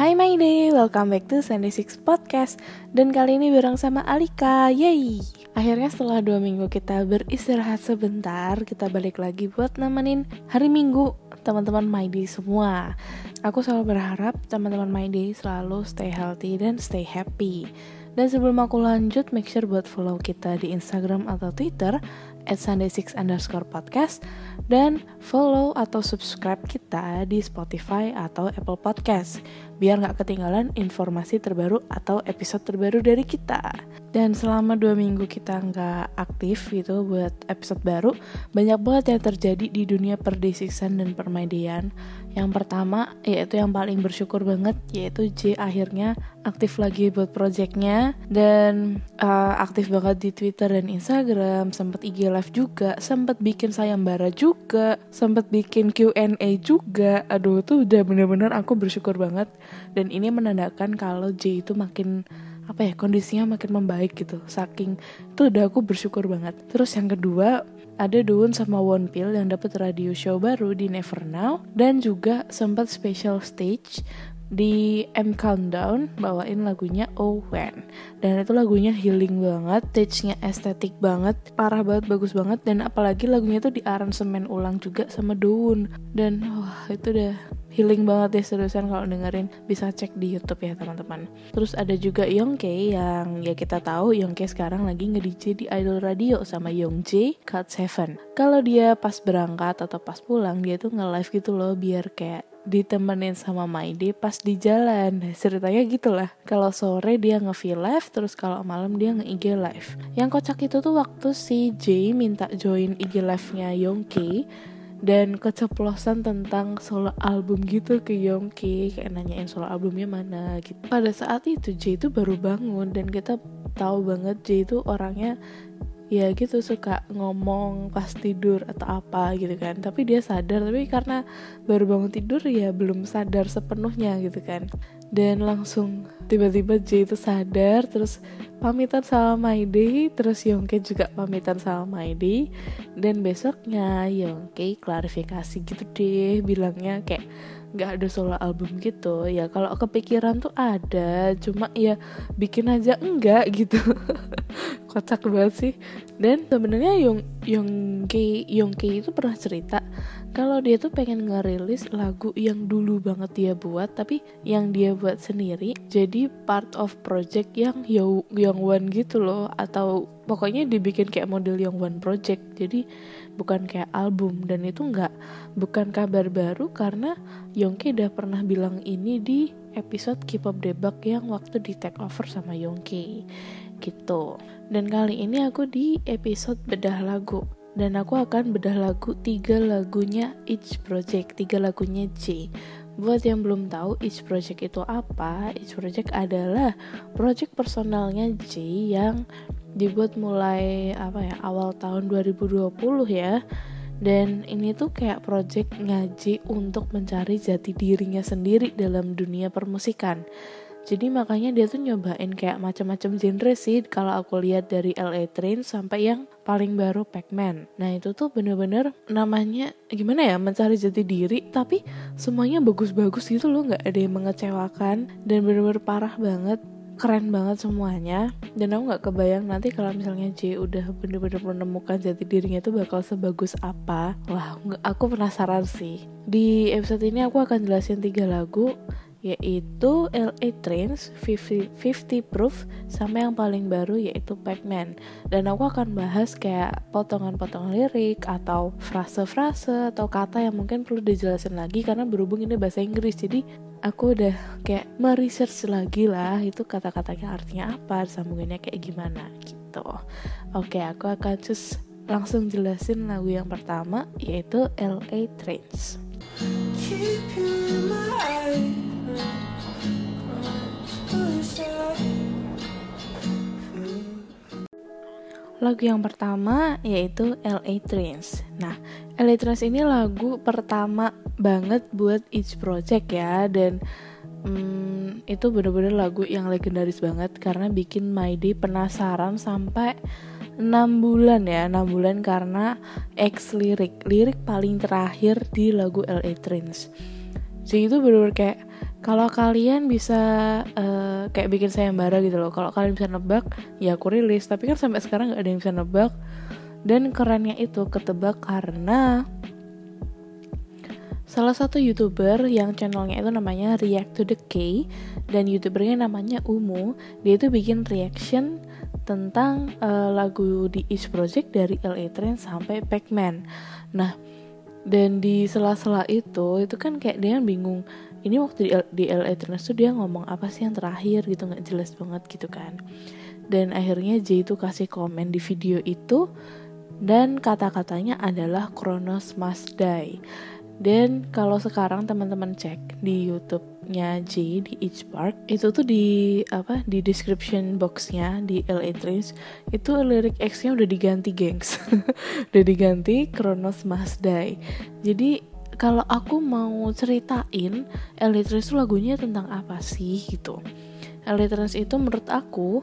Hai my day, welcome back to Sunday Six Podcast. Dan kali ini bareng sama Alika, yay! Akhirnya setelah dua minggu kita beristirahat sebentar Kita balik lagi buat nemenin hari minggu teman-teman my day semua. Aku selalu berharap teman-teman my day selalu stay healthy dan stay happy. Dan sebelum aku lanjut, make sure buat follow kita di Instagram atau Twitter at sunday6 underscore podcast dan follow atau subscribe kita di Spotify atau Apple Podcast biar nggak ketinggalan informasi terbaru atau episode terbaru dari kita. Dan selama dua minggu kita nggak aktif gitu buat episode baru, banyak banget yang terjadi di dunia perdesiksan dan permaidian. Yang pertama yaitu yang paling bersyukur banget yaitu J akhirnya aktif lagi buat projectnya dan uh, aktif banget di Twitter dan Instagram, sempat IG live juga, sempat bikin sayembara juga, sempat bikin Q&A juga. Aduh tuh udah bener-bener aku bersyukur banget dan ini menandakan kalau J itu makin apa ya kondisinya makin membaik gitu. Saking itu udah aku bersyukur banget. Terus yang kedua ada Doon sama One Pill yang dapat radio show baru di Never Now dan juga sempat special stage di M Countdown bawain lagunya Oh When dan itu lagunya healing banget stage-nya estetik banget parah banget bagus banget. Dan apalagi lagunya itu di aransemen ulang juga sama Daun dan wah itu udah healing banget ya seriusan kalau dengerin. Bisa cek di YouTube ya teman-teman. Terus ada juga Yongke yang ya kita tahu Yongke sekarang lagi nge-DJ di Idol Radio sama Yongjae Cut Seven. Kalau dia pas berangkat atau pas pulang dia tuh nge-live gitu loh biar kayak ditemenin sama Maide pas di jalan. Ceritanya gitulah. Kalau sore dia nge live terus kalau malam dia nge-IG live. Yang kocak itu tuh waktu si Jay minta join IG live-nya Yongki dan keceplosan tentang solo album gitu ke Yongki kayak nanyain solo albumnya mana gitu. Pada saat itu Jay itu baru bangun dan kita tahu banget Jay itu orangnya ya gitu suka ngomong pas tidur atau apa gitu kan. Tapi dia sadar tapi karena baru bangun tidur ya belum sadar sepenuhnya gitu kan dan langsung tiba-tiba J itu sadar terus pamitan sama Maide terus Yongke juga pamitan sama Maide. Dan besoknya Yongke klarifikasi gitu deh bilangnya kayak nggak ada solo album gitu. Ya kalau kepikiran tuh ada cuma ya bikin aja enggak gitu. Kocak banget sih. Dan sebenarnya Yong Yongke Yongke itu pernah cerita kalau dia tuh pengen ngerilis lagu yang dulu banget dia buat tapi yang dia buat sendiri jadi part of project yang Young One gitu loh. Atau pokoknya dibikin kayak model Young One project jadi bukan kayak album. Dan itu nggak bukan kabar baru karena Yongki udah pernah bilang ini di episode K-pop debug yang waktu di take over sama Yongki gitu. Dan kali ini aku di episode bedah lagu dan aku akan bedah lagu tiga lagunya each project tiga lagunya J. Buat yang belum tahu each project itu apa each project adalah project personalnya J yang dibuat mulai apa ya awal tahun 2020 ya. Dan ini tuh kayak project ngaji untuk mencari jati dirinya sendiri dalam dunia permusikan. Jadi makanya dia tuh nyobain kayak macam-macam genre sih kalau aku lihat dari LA Train sampai yang paling baru Pac-Man. Nah itu tuh bener-bener namanya gimana ya mencari jati diri tapi semuanya bagus-bagus gitu loh nggak ada yang mengecewakan dan bener-bener parah banget keren banget semuanya. Dan aku nggak kebayang nanti kalau misalnya J udah bener-bener menemukan jati dirinya itu bakal sebagus apa. Wah aku penasaran sih. Di episode ini aku akan jelasin tiga lagu yaitu LA Trains 50, 50 Proof sama yang paling baru yaitu Pac-Man. Dan aku akan bahas kayak potongan-potongan lirik atau frase-frase atau kata yang mungkin perlu dijelasin lagi karena berhubung ini bahasa Inggris. Jadi aku udah kayak meresearch lagi lah itu kata-katanya artinya apa sambungannya kayak gimana gitu. Oke aku akan just langsung jelasin lagu yang pertama yaitu LA Trains. Keep you Lagu yang pertama yaitu LA Trains. Nah, LA Trains ini lagu pertama banget buat each project ya dan hmm, itu bener-bener lagu yang legendaris banget karena bikin My penasaran sampai 6 bulan ya 6 bulan karena X lirik lirik paling terakhir di lagu LA Trains jadi itu bener-bener kayak kalau kalian bisa uh, kayak bikin sayembara gitu loh. Kalau kalian bisa nebak ya aku rilis. Tapi kan sampai sekarang nggak ada yang bisa nebak. Dan kerennya itu ketebak karena salah satu youtuber yang channelnya itu namanya React to the K dan youtubernya namanya Umu. Dia itu bikin reaction tentang uh, lagu di East Project dari LA Train sampai Pac-Man. Nah dan di sela-sela itu itu kan kayak dia bingung ini waktu di, di LA Trains tuh dia ngomong apa sih yang terakhir gitu nggak jelas banget gitu kan. Dan akhirnya J itu kasih komen di video itu dan kata-katanya adalah Kronos must die. Dan kalau sekarang teman-teman cek di YouTube-nya J di Each Park itu tuh di apa di description box-nya di LA Trains itu lirik X-nya udah diganti gengs. Udah diganti Kronos must die. Jadi kalau aku mau ceritain Elytras itu lagunya tentang apa sih gitu. Elytras itu menurut aku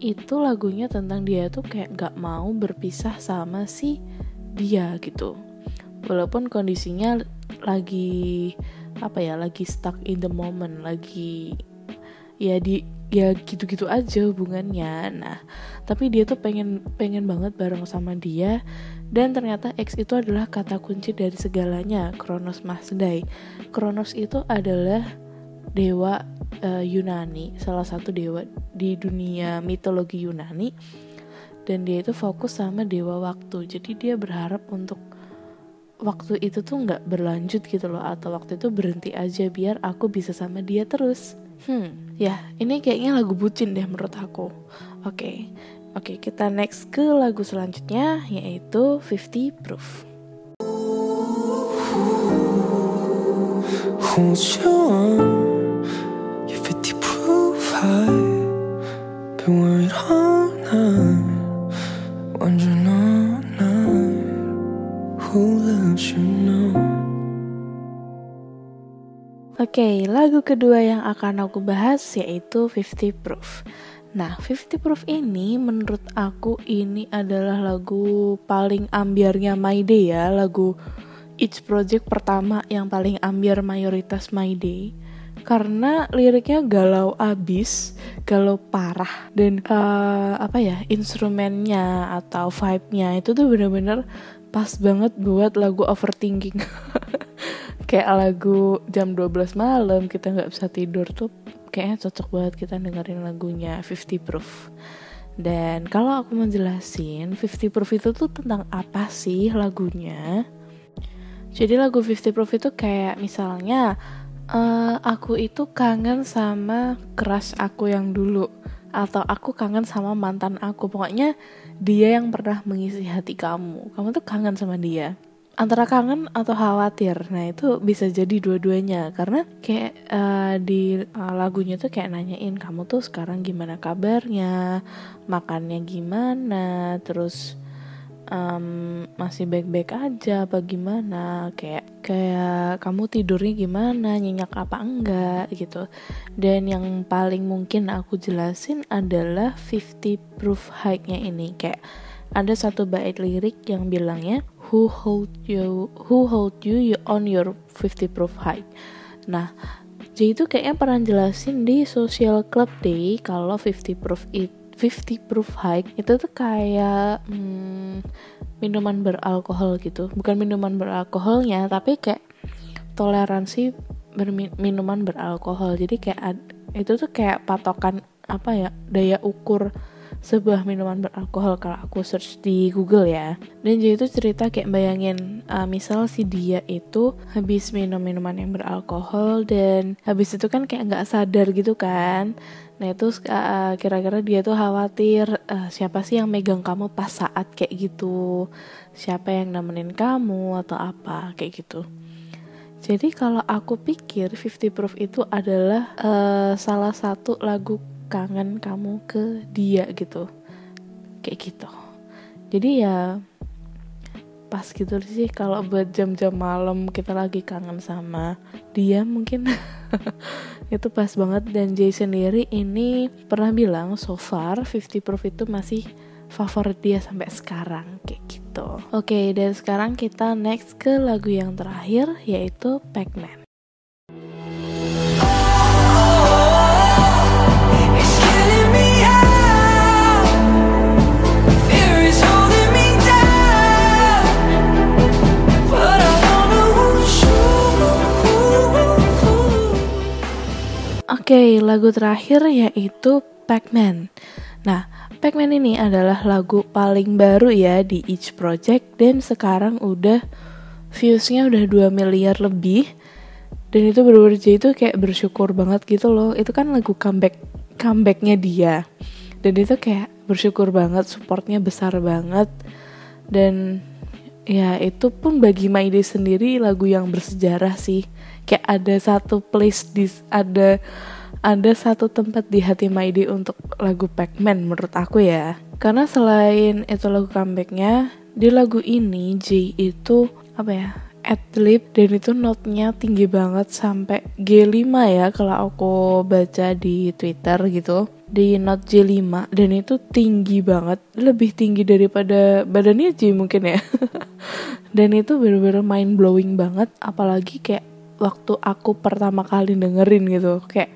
itu lagunya tentang dia tuh kayak gak mau berpisah sama si dia gitu. Walaupun kondisinya lagi apa ya lagi stuck in the moment lagi ya di ya gitu-gitu aja hubungannya. Nah tapi dia tuh pengen pengen banget bareng sama dia dan ternyata X itu adalah kata kunci dari segalanya, Kronos Masdai. Kronos itu adalah dewa uh, Yunani, salah satu dewa di dunia mitologi Yunani. Dan dia itu fokus sama dewa waktu. Jadi dia berharap untuk waktu itu tuh nggak berlanjut gitu loh atau waktu itu berhenti aja biar aku bisa sama dia terus. Hmm, ya ini kayaknya lagu bucin deh menurut aku. Oke, okay. Oke, kita next ke lagu selanjutnya yaitu 50 Proof. Oke, okay, lagu kedua yang akan aku bahas yaitu 50 Proof. Nah, 50 Proof ini menurut aku ini adalah lagu paling ambiarnya My Day ya, lagu Each Project pertama yang paling ambiar mayoritas My Day karena liriknya galau abis, galau parah dan uh, apa ya instrumennya atau vibe-nya itu tuh bener-bener pas banget buat lagu overthinking. Kayak lagu jam 12 malam kita nggak bisa tidur tuh kayaknya cocok banget kita dengerin lagunya 50 Proof. Dan kalau aku menjelasin 50 Proof itu tuh tentang apa sih lagunya? Jadi lagu 50 Proof itu kayak misalnya uh, aku itu kangen sama keras aku yang dulu atau aku kangen sama mantan aku. Pokoknya dia yang pernah mengisi hati kamu. Kamu tuh kangen sama dia antara kangen atau khawatir. Nah, itu bisa jadi dua-duanya. Karena kayak uh, di uh, lagunya tuh kayak nanyain kamu tuh sekarang gimana kabarnya, makannya gimana, terus um, masih baik-baik aja apa gimana, kayak kayak kamu tidurnya gimana, nyenyak apa enggak? Gitu. Dan yang paling mungkin aku jelasin adalah 50 proof hike-nya ini. Kayak ada satu bait lirik yang bilangnya who hold you who hold you on your 50 proof hike. Nah, jadi itu kayaknya pernah jelasin di social club day kalau 50 proof it 50 proof hike itu tuh kayak hmm, minuman beralkohol gitu. Bukan minuman beralkoholnya, tapi kayak toleransi minuman beralkohol. Jadi kayak itu tuh kayak patokan apa ya daya ukur sebuah minuman beralkohol kalau aku search di Google ya. Dan jadi itu cerita kayak bayangin uh, misal si dia itu habis minum minuman yang beralkohol dan habis itu kan kayak nggak sadar gitu kan. Nah itu uh, kira-kira dia tuh khawatir uh, siapa sih yang megang kamu pas saat kayak gitu, siapa yang nemenin kamu atau apa kayak gitu. Jadi kalau aku pikir 50 Proof itu adalah uh, salah satu lagu kangen kamu ke dia gitu. Kayak gitu. Jadi ya pas gitu sih kalau buat jam-jam malam kita lagi kangen sama dia mungkin itu pas banget dan Jay sendiri ini pernah bilang so far 50 Proof itu masih favorit dia sampai sekarang kayak gitu. Oke, okay, dan sekarang kita next ke lagu yang terakhir yaitu Pac-Man. Oke, lagu terakhir yaitu Pac-Man. Nah, Pac-Man ini adalah lagu paling baru ya di each project dan sekarang udah viewsnya udah 2 miliar lebih. Dan itu bener-bener itu kayak bersyukur banget gitu loh. Itu kan lagu comeback comebacknya dia. Dan itu kayak bersyukur banget supportnya besar banget. Dan ya itu pun bagi Maide sendiri lagu yang bersejarah sih. Kayak ada satu place di ada ada satu tempat di hati Maidi untuk lagu Pac-Man menurut aku ya. Karena selain itu lagu comebacknya, di lagu ini J itu apa ya? adlib dan itu notnya tinggi banget sampai G5 ya kalau aku baca di Twitter gitu di note J5 dan itu tinggi banget lebih tinggi daripada badannya J mungkin ya dan itu bener-bener mind blowing banget apalagi kayak waktu aku pertama kali dengerin gitu kayak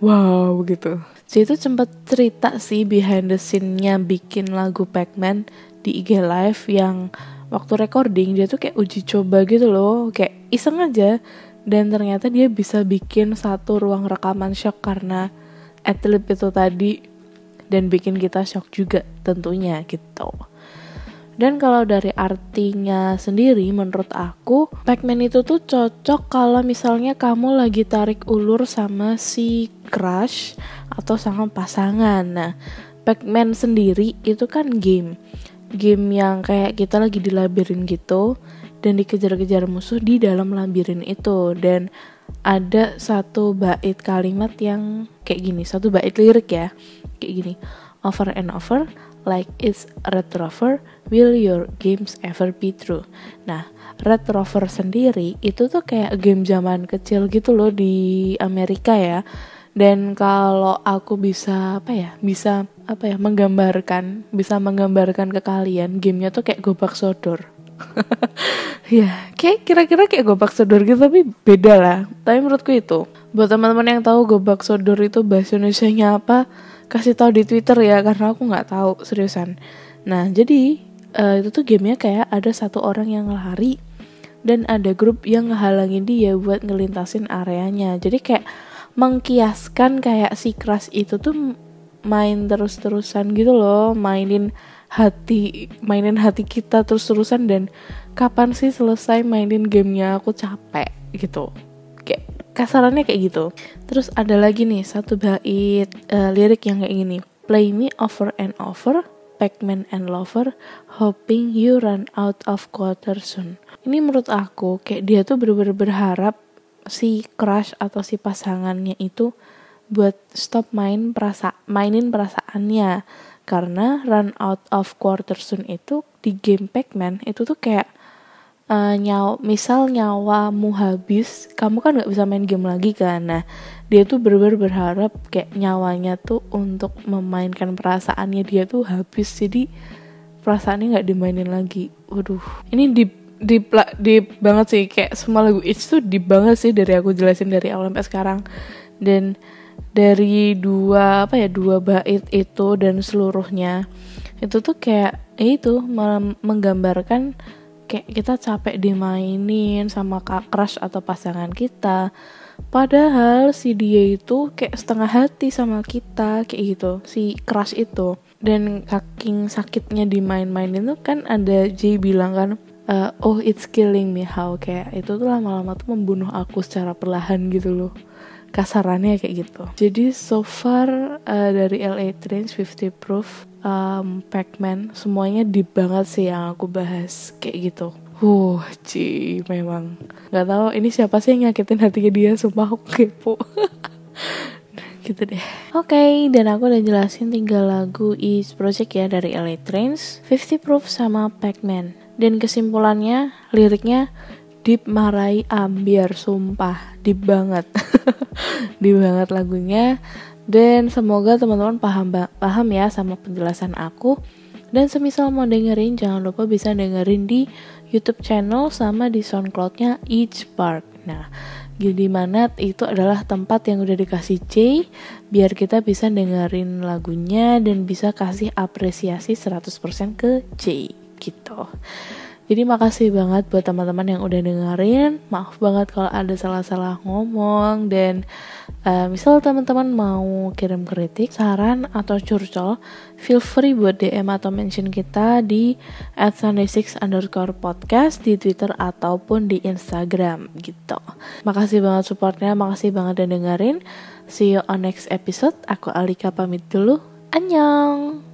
wow gitu. Jadi itu sempat cerita sih behind the scene-nya bikin lagu Pac-Man di IG Live yang waktu recording dia tuh kayak uji coba gitu loh kayak iseng aja. Dan ternyata dia bisa bikin satu ruang rekaman shock karena atlet itu tadi dan bikin kita shock juga tentunya gitu dan kalau dari artinya sendiri menurut aku Pac-Man itu tuh cocok kalau misalnya kamu lagi tarik ulur sama si crush atau sama pasangan. Nah, Pac-Man sendiri itu kan game. Game yang kayak kita lagi di labirin gitu dan dikejar-kejar musuh di dalam labirin itu dan ada satu bait kalimat yang kayak gini, satu bait lirik ya. Kayak gini. Over and over like it's Red Rover, will your games ever be true? Nah, Red Rover sendiri itu tuh kayak game zaman kecil gitu loh di Amerika ya. Dan kalau aku bisa apa ya, bisa apa ya menggambarkan, bisa menggambarkan ke kalian gamenya tuh kayak gobak sodor. ya, kayak kira-kira kayak gobak sodor gitu tapi beda lah. Tapi menurutku itu, buat teman-teman yang tahu gobak sodor itu bahasa Indonesia-nya apa, kasih tahu di Twitter ya karena aku nggak tahu seriusan. Nah jadi uh, itu tuh gamenya kayak ada satu orang yang lari dan ada grup yang ngehalangin dia buat ngelintasin areanya. Jadi kayak mengkiaskan kayak si Crash itu tuh main terus-terusan gitu loh, mainin hati, mainin hati kita terus-terusan dan kapan sih selesai mainin gamenya aku capek gitu kasarannya kayak gitu. Terus ada lagi nih satu bait uh, lirik yang kayak gini. Play me over and over Pac-Man and Lover hoping you run out of quarter soon. Ini menurut aku kayak dia tuh bener-bener berharap si crush atau si pasangannya itu buat stop main perasa mainin perasaannya. Karena run out of quarter soon itu di game Pac-Man itu tuh kayak uh, nyaw misal nyawamu habis kamu kan nggak bisa main game lagi kan? Nah dia tuh bener-bener berharap kayak nyawanya tuh untuk memainkan perasaannya dia tuh habis. Jadi perasaannya nggak dimainin lagi. Waduh ini deep deep deep banget sih. Kayak semua lagu itu tuh deep banget sih dari aku jelasin dari awal sampai sekarang. Dan dari dua apa ya dua bait itu dan seluruhnya itu tuh kayak eh itu menggambarkan kayak kita capek dimainin sama kak crush atau pasangan kita padahal si dia itu kayak setengah hati sama kita kayak gitu si crush itu. Dan saking sakitnya dimain-mainin tuh kan ada Jay bilang kan uh, oh it's killing me how kayak itu tuh lama-lama tuh membunuh aku secara perlahan gitu loh kasarannya kayak gitu. Jadi so far uh, dari LA Trains 50 Proof um, Pac-Man semuanya deep banget sih yang aku bahas kayak gitu Uh, Ci, memang nggak tahu ini siapa sih yang nyakitin hatinya dia, sumpah aku kepo. gitu deh. Oke, okay, dan aku udah jelasin tiga lagu Is Project ya dari LA Trains, 50 Proof sama Pac-Man. Dan kesimpulannya, liriknya deep marai ambiar sumpah deep banget deep banget lagunya dan semoga teman-teman paham paham ya sama penjelasan aku dan semisal mau dengerin, jangan lupa bisa dengerin di YouTube channel sama di SoundCloudnya Each Park. Nah, di mana itu adalah tempat yang udah dikasih C biar kita bisa dengerin lagunya dan bisa kasih apresiasi 100% ke C gitu. Jadi makasih banget buat teman-teman yang udah dengerin. Maaf banget kalau ada salah-salah ngomong dan uh, misal teman-teman mau kirim kritik, saran atau curcol, feel free buat DM atau mention kita di @sunday6 underscore podcast di Twitter ataupun di Instagram gitu. Makasih banget supportnya, makasih banget udah dengerin. See you on next episode. Aku Alika pamit dulu. Annyeong!